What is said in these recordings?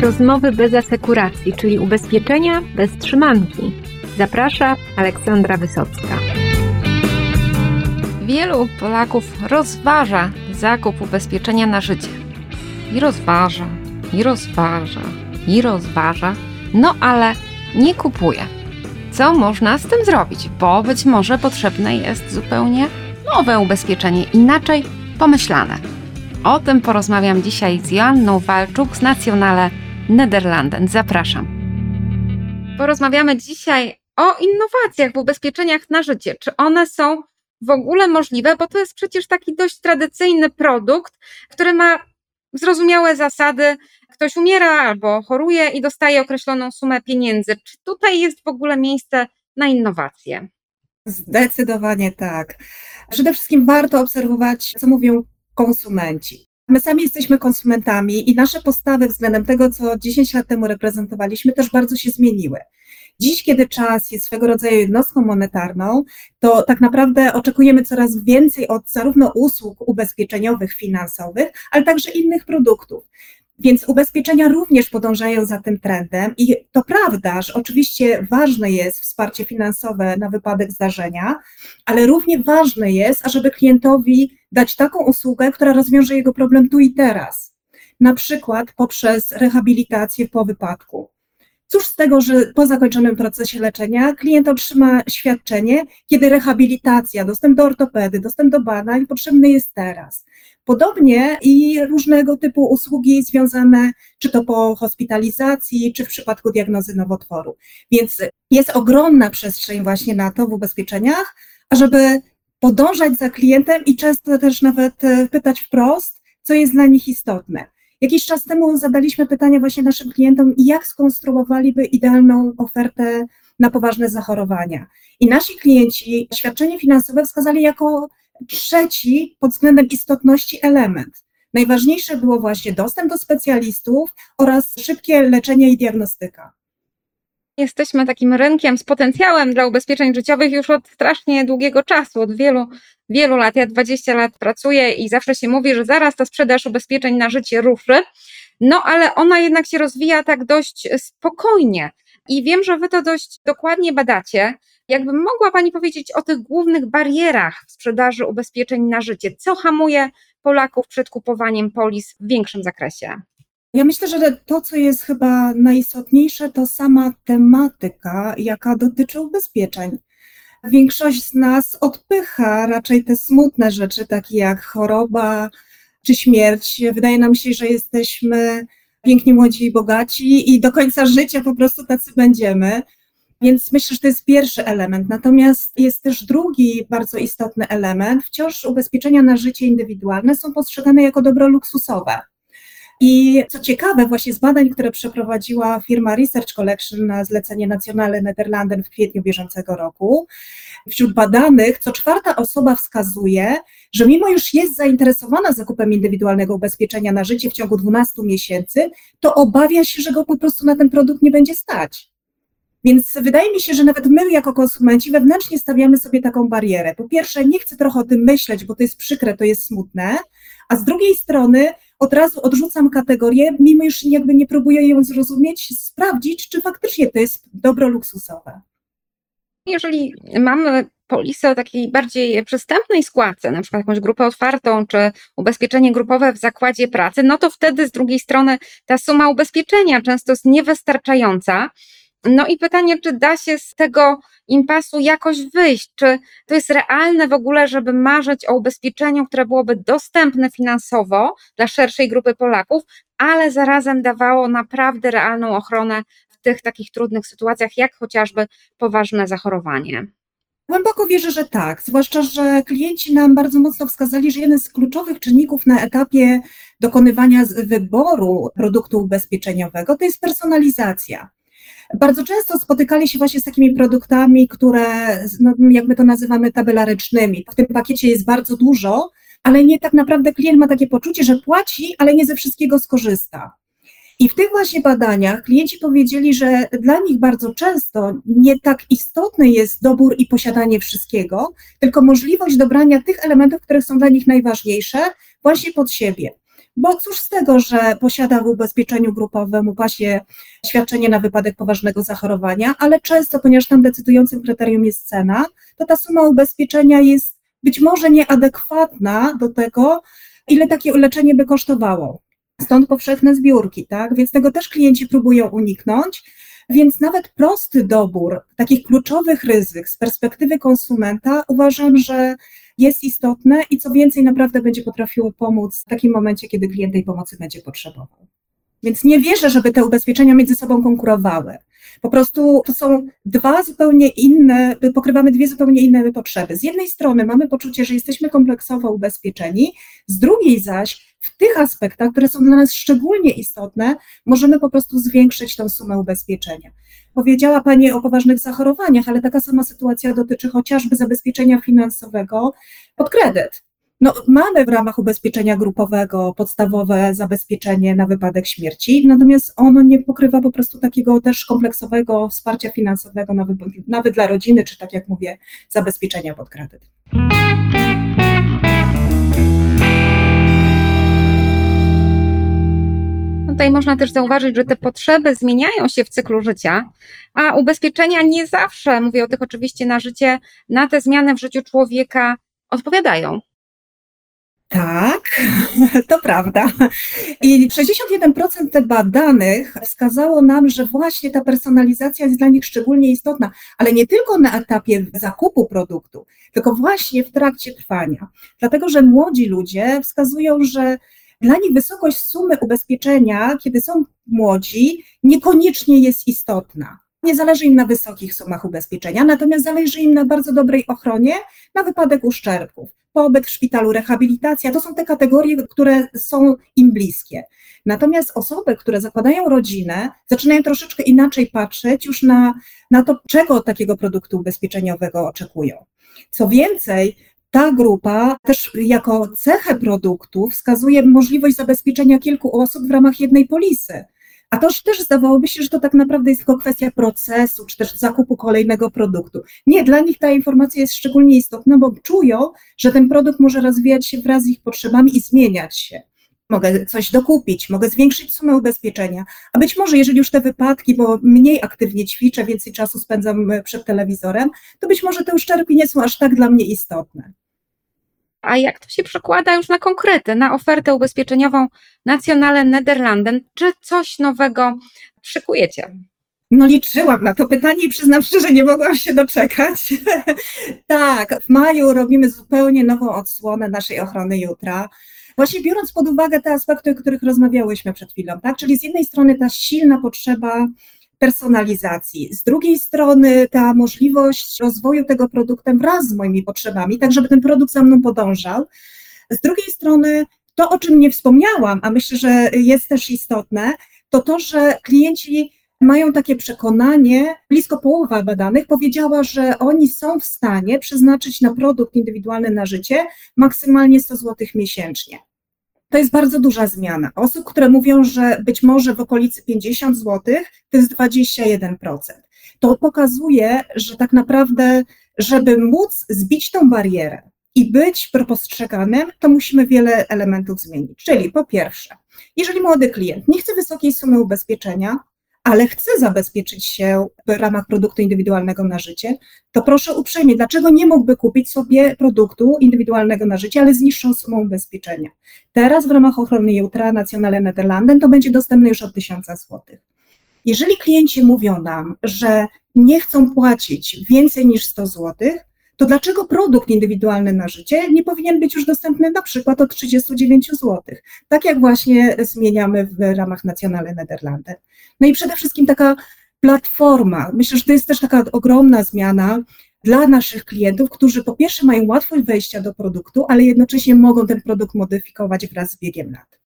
rozmowy bez asekuracji, czyli ubezpieczenia bez trzymanki. Zaprasza Aleksandra Wysocka. Wielu Polaków rozważa zakup ubezpieczenia na życie. I rozważa, i rozważa, i rozważa, no ale nie kupuje. Co można z tym zrobić? Bo być może potrzebne jest zupełnie nowe ubezpieczenie, inaczej pomyślane. O tym porozmawiam dzisiaj z Joanną Walczuk z Nationale Nederlanden. Zapraszam. Porozmawiamy dzisiaj o innowacjach w ubezpieczeniach na życie. Czy one są w ogóle możliwe? Bo to jest przecież taki dość tradycyjny produkt, który ma zrozumiałe zasady. Ktoś umiera albo choruje i dostaje określoną sumę pieniędzy. Czy tutaj jest w ogóle miejsce na innowacje? Zdecydowanie tak. Przede wszystkim warto obserwować, co mówią konsumenci. My sami jesteśmy konsumentami i nasze postawy względem tego, co 10 lat temu reprezentowaliśmy, też bardzo się zmieniły. Dziś, kiedy czas jest swego rodzaju jednostką monetarną, to tak naprawdę oczekujemy coraz więcej od zarówno usług ubezpieczeniowych, finansowych, ale także innych produktów. Więc ubezpieczenia również podążają za tym trendem i to prawda, że oczywiście ważne jest wsparcie finansowe na wypadek zdarzenia, ale równie ważne jest, ażeby klientowi dać taką usługę, która rozwiąże jego problem tu i teraz. Na przykład poprzez rehabilitację po wypadku. Cóż z tego, że po zakończonym procesie leczenia klient otrzyma świadczenie, kiedy rehabilitacja, dostęp do ortopedy, dostęp do badań potrzebny jest teraz. Podobnie i różnego typu usługi związane, czy to po hospitalizacji, czy w przypadku diagnozy nowotworu. Więc jest ogromna przestrzeń właśnie na to w ubezpieczeniach, ażeby podążać za klientem i często też nawet e, pytać wprost, co jest dla nich istotne. Jakiś czas temu zadaliśmy pytanie właśnie naszym klientom, jak skonstruowaliby idealną ofertę na poważne zachorowania. I nasi klienci świadczenie finansowe wskazali jako trzeci pod względem istotności element. Najważniejsze było właśnie dostęp do specjalistów oraz szybkie leczenie i diagnostyka. Jesteśmy takim rynkiem z potencjałem dla ubezpieczeń życiowych już od strasznie długiego czasu, od wielu, wielu lat. Ja 20 lat pracuję i zawsze się mówi, że zaraz ta sprzedaż ubezpieczeń na życie ruszy. No, ale ona jednak się rozwija tak dość spokojnie. I wiem, że Wy to dość dokładnie badacie. Jakby mogła Pani powiedzieć o tych głównych barierach w sprzedaży ubezpieczeń na życie? Co hamuje Polaków przed kupowaniem polis w większym zakresie? Ja myślę, że to, co jest chyba najistotniejsze, to sama tematyka, jaka dotyczy ubezpieczeń. Większość z nas odpycha raczej te smutne rzeczy, takie jak choroba czy śmierć. Wydaje nam się, że jesteśmy pięknie młodzi i bogaci i do końca życia po prostu tacy będziemy. Więc myślę, że to jest pierwszy element. Natomiast jest też drugi bardzo istotny element. Wciąż ubezpieczenia na życie indywidualne są postrzegane jako dobro luksusowe. I co ciekawe, właśnie z badań, które przeprowadziła firma Research Collection na zlecenie Nationale Nederlanden w kwietniu bieżącego roku, wśród badanych co czwarta osoba wskazuje, że mimo już jest zainteresowana zakupem indywidualnego ubezpieczenia na życie w ciągu 12 miesięcy, to obawia się, że go po prostu na ten produkt nie będzie stać. Więc wydaje mi się, że nawet my, jako konsumenci, wewnętrznie stawiamy sobie taką barierę. Po pierwsze, nie chcę trochę o tym myśleć, bo to jest przykre, to jest smutne, a z drugiej strony od razu odrzucam kategorię, mimo już jakby nie próbuję ją zrozumieć, sprawdzić, czy faktycznie to jest dobro luksusowe. Jeżeli mamy polisę o takiej bardziej przystępnej składce, na przykład jakąś grupę otwartą, czy ubezpieczenie grupowe w zakładzie pracy, no to wtedy z drugiej strony ta suma ubezpieczenia często jest niewystarczająca. No i pytanie, czy da się z tego impasu jakoś wyjść? Czy to jest realne w ogóle, żeby marzyć o ubezpieczeniu, które byłoby dostępne finansowo dla szerszej grupy Polaków, ale zarazem dawało naprawdę realną ochronę w tych takich trudnych sytuacjach, jak chociażby poważne zachorowanie? Głęboko wierzę, że tak, zwłaszcza, że klienci nam bardzo mocno wskazali, że jeden z kluczowych czynników na etapie dokonywania wyboru produktu ubezpieczeniowego to jest personalizacja bardzo często spotykali się właśnie z takimi produktami, które, no, jak my to nazywamy, tabelarycznymi. W tym pakiecie jest bardzo dużo, ale nie tak naprawdę klient ma takie poczucie, że płaci, ale nie ze wszystkiego skorzysta. I w tych właśnie badaniach klienci powiedzieli, że dla nich bardzo często nie tak istotny jest dobór i posiadanie wszystkiego, tylko możliwość dobrania tych elementów, które są dla nich najważniejsze, właśnie pod siebie. Bo cóż z tego, że posiada w ubezpieczeniu grupowym upasie świadczenie na wypadek poważnego zachorowania, ale często, ponieważ tam decydującym kryterium jest cena, to ta suma ubezpieczenia jest być może nieadekwatna do tego, ile takie leczenie by kosztowało. Stąd powszechne zbiórki, tak? Więc tego też klienci próbują uniknąć. Więc nawet prosty dobór takich kluczowych ryzyk z perspektywy konsumenta uważam, że jest istotne i co więcej, naprawdę będzie potrafiło pomóc w takim momencie, kiedy klient tej pomocy będzie potrzebował. Więc nie wierzę, żeby te ubezpieczenia między sobą konkurowały. Po prostu to są dwa zupełnie inne, pokrywamy dwie zupełnie inne potrzeby. Z jednej strony mamy poczucie, że jesteśmy kompleksowo ubezpieczeni, z drugiej zaś w tych aspektach, które są dla nas szczególnie istotne, możemy po prostu zwiększyć tą sumę ubezpieczenia. Powiedziała Pani o poważnych zachorowaniach, ale taka sama sytuacja dotyczy chociażby zabezpieczenia finansowego pod kredyt. No, mamy w ramach ubezpieczenia grupowego podstawowe zabezpieczenie na wypadek śmierci, natomiast ono nie pokrywa po prostu takiego też kompleksowego wsparcia finansowego, nawet, nawet dla rodziny, czy tak jak mówię, zabezpieczenia pod kredyt. Tutaj można też zauważyć, że te potrzeby zmieniają się w cyklu życia, a ubezpieczenia nie zawsze, mówię o tych oczywiście na życie, na te zmiany w życiu człowieka odpowiadają. Tak, to prawda. I 61% badanych wskazało nam, że właśnie ta personalizacja jest dla nich szczególnie istotna, ale nie tylko na etapie zakupu produktu, tylko właśnie w trakcie trwania. Dlatego, że młodzi ludzie wskazują, że dla nich wysokość sumy ubezpieczenia, kiedy są młodzi, niekoniecznie jest istotna. Nie zależy im na wysokich sumach ubezpieczenia, natomiast zależy im na bardzo dobrej ochronie na wypadek uszczerbków pobyt w szpitalu, rehabilitacja, to są te kategorie, które są im bliskie. Natomiast osoby, które zakładają rodzinę, zaczynają troszeczkę inaczej patrzeć już na, na to, czego od takiego produktu ubezpieczeniowego oczekują. Co więcej, ta grupa też jako cechę produktu wskazuje możliwość zabezpieczenia kilku osób w ramach jednej polisy. A to też zdawałoby się, że to tak naprawdę jest tylko kwestia procesu, czy też zakupu kolejnego produktu. Nie, dla nich ta informacja jest szczególnie istotna, bo czują, że ten produkt może rozwijać się wraz z ich potrzebami i zmieniać się. Mogę coś dokupić, mogę zwiększyć sumę ubezpieczenia, a być może, jeżeli już te wypadki, bo mniej aktywnie ćwiczę, więcej czasu spędzam przed telewizorem, to być może te uszczerbki nie są aż tak dla mnie istotne. A jak to się przekłada już na konkrety, na ofertę ubezpieczeniową Nationale Nederlanden? Czy coś nowego szykujecie? No liczyłam na to pytanie i przyznam szczerze, nie mogłam się doczekać. tak, w maju robimy zupełnie nową odsłonę naszej ochrony jutra. Właśnie biorąc pod uwagę te aspekty, o których rozmawiałyśmy przed chwilą, tak? Czyli z jednej strony ta silna potrzeba personalizacji. Z drugiej strony ta możliwość rozwoju tego produktem wraz z moimi potrzebami, tak żeby ten produkt za mną podążał. Z drugiej strony to, o czym nie wspomniałam, a myślę, że jest też istotne, to to, że klienci mają takie przekonanie, blisko połowa badanych powiedziała, że oni są w stanie przeznaczyć na produkt indywidualny na życie maksymalnie 100 zł miesięcznie. To jest bardzo duża zmiana. Osób, które mówią, że być może w okolicy 50 zł, to jest 21%. To pokazuje, że tak naprawdę, żeby móc zbić tą barierę i być postrzeganym, to musimy wiele elementów zmienić. Czyli po pierwsze, jeżeli młody klient nie chce wysokiej sumy ubezpieczenia, ale chce zabezpieczyć się w ramach produktu indywidualnego na życie, to proszę uprzejmie, dlaczego nie mógłby kupić sobie produktu indywidualnego na życie, ale z niższą sumą ubezpieczenia? Teraz w ramach ochrony Jutra Nacjonale Nederlanden to będzie dostępne już od 1000 zł. Jeżeli klienci mówią nam, że nie chcą płacić więcej niż 100 zł, to dlaczego produkt indywidualny na życie nie powinien być już dostępny na przykład od 39 zł? Tak jak właśnie zmieniamy w ramach Nacjonale Nederlanden. No i przede wszystkim taka platforma. Myślę, że to jest też taka ogromna zmiana dla naszych klientów, którzy po pierwsze mają łatwość wejścia do produktu, ale jednocześnie mogą ten produkt modyfikować wraz z biegiem lat.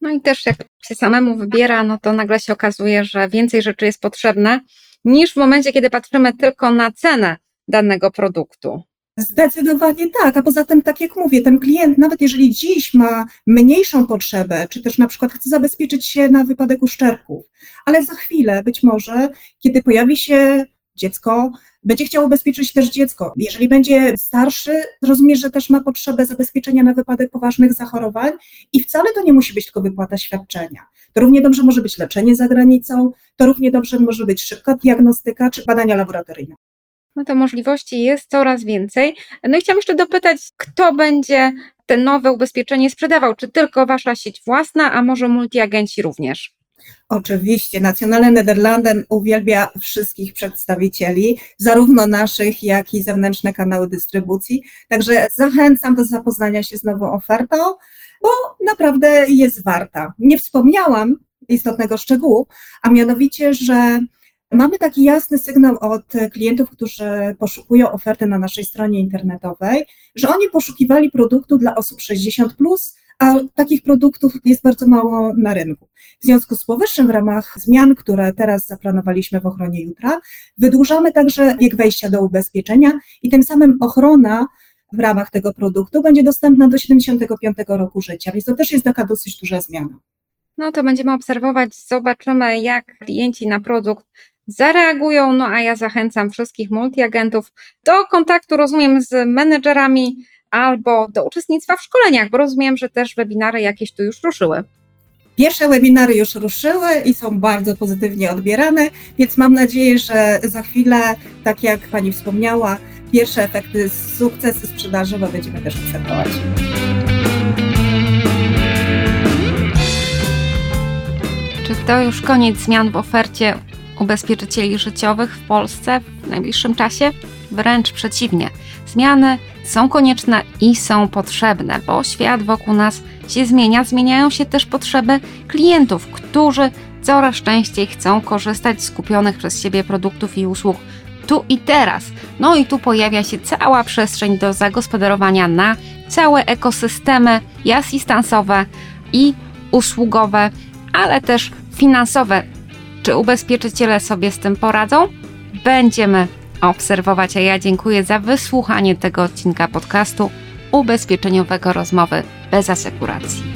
No i też jak się samemu wybiera, no to nagle się okazuje, że więcej rzeczy jest potrzebne niż w momencie, kiedy patrzymy tylko na cenę danego produktu. Zdecydowanie tak, a poza tym, tak jak mówię, ten klient, nawet jeżeli dziś ma mniejszą potrzebę, czy też na przykład chce zabezpieczyć się na wypadek uszczerbków, ale za chwilę być może, kiedy pojawi się dziecko będzie chciał ubezpieczyć też dziecko. Jeżeli będzie starszy, rozumie, że też ma potrzebę zabezpieczenia na wypadek poważnych zachorowań i wcale to nie musi być tylko wypłata świadczenia. To równie dobrze może być leczenie za granicą, to równie dobrze może być szybka diagnostyka czy badania laboratoryjne. No to możliwości jest coraz więcej. No i chciałam jeszcze dopytać, kto będzie te nowe ubezpieczenie sprzedawał? Czy tylko wasza sieć własna, a może multiagenci również? Oczywiście, Nacjonalne Nederlanden uwielbia wszystkich przedstawicieli, zarówno naszych, jak i zewnętrzne kanały dystrybucji. Także zachęcam do zapoznania się z nową ofertą, bo naprawdę jest warta. Nie wspomniałam istotnego szczegółu, a mianowicie, że Mamy taki jasny sygnał od klientów, którzy poszukują oferty na naszej stronie internetowej, że oni poszukiwali produktu dla osób 60, a takich produktów jest bardzo mało na rynku. W związku z powyższym, w ramach zmian, które teraz zaplanowaliśmy w ochronie jutra, wydłużamy także wiek wejścia do ubezpieczenia i tym samym ochrona w ramach tego produktu będzie dostępna do 75 roku życia, więc to też jest taka dosyć duża zmiana. No to będziemy obserwować, zobaczymy, jak klienci na produkt zareagują. No a ja zachęcam wszystkich multiagentów do kontaktu, rozumiem, z menedżerami albo do uczestnictwa w szkoleniach, bo rozumiem, że też webinary jakieś tu już ruszyły. Pierwsze webinary już ruszyły i są bardzo pozytywnie odbierane, więc mam nadzieję, że za chwilę, tak jak Pani wspomniała, pierwsze efekty, sukcesy sprzedażowe będziemy też obserwować. Czy to już koniec zmian w ofercie ubezpieczycieli życiowych w Polsce w najbliższym czasie? Wręcz przeciwnie. Zmiany są konieczne i są potrzebne, bo świat wokół nas się zmienia, zmieniają się też potrzeby klientów, którzy coraz częściej chcą korzystać z kupionych przez siebie produktów i usług tu i teraz. No i tu pojawia się cała przestrzeń do zagospodarowania na całe ekosystemy i asystansowe i usługowe, ale też finansowe czy ubezpieczyciele sobie z tym poradzą? Będziemy obserwować, a ja dziękuję za wysłuchanie tego odcinka podcastu ubezpieczeniowego rozmowy bez asekuracji.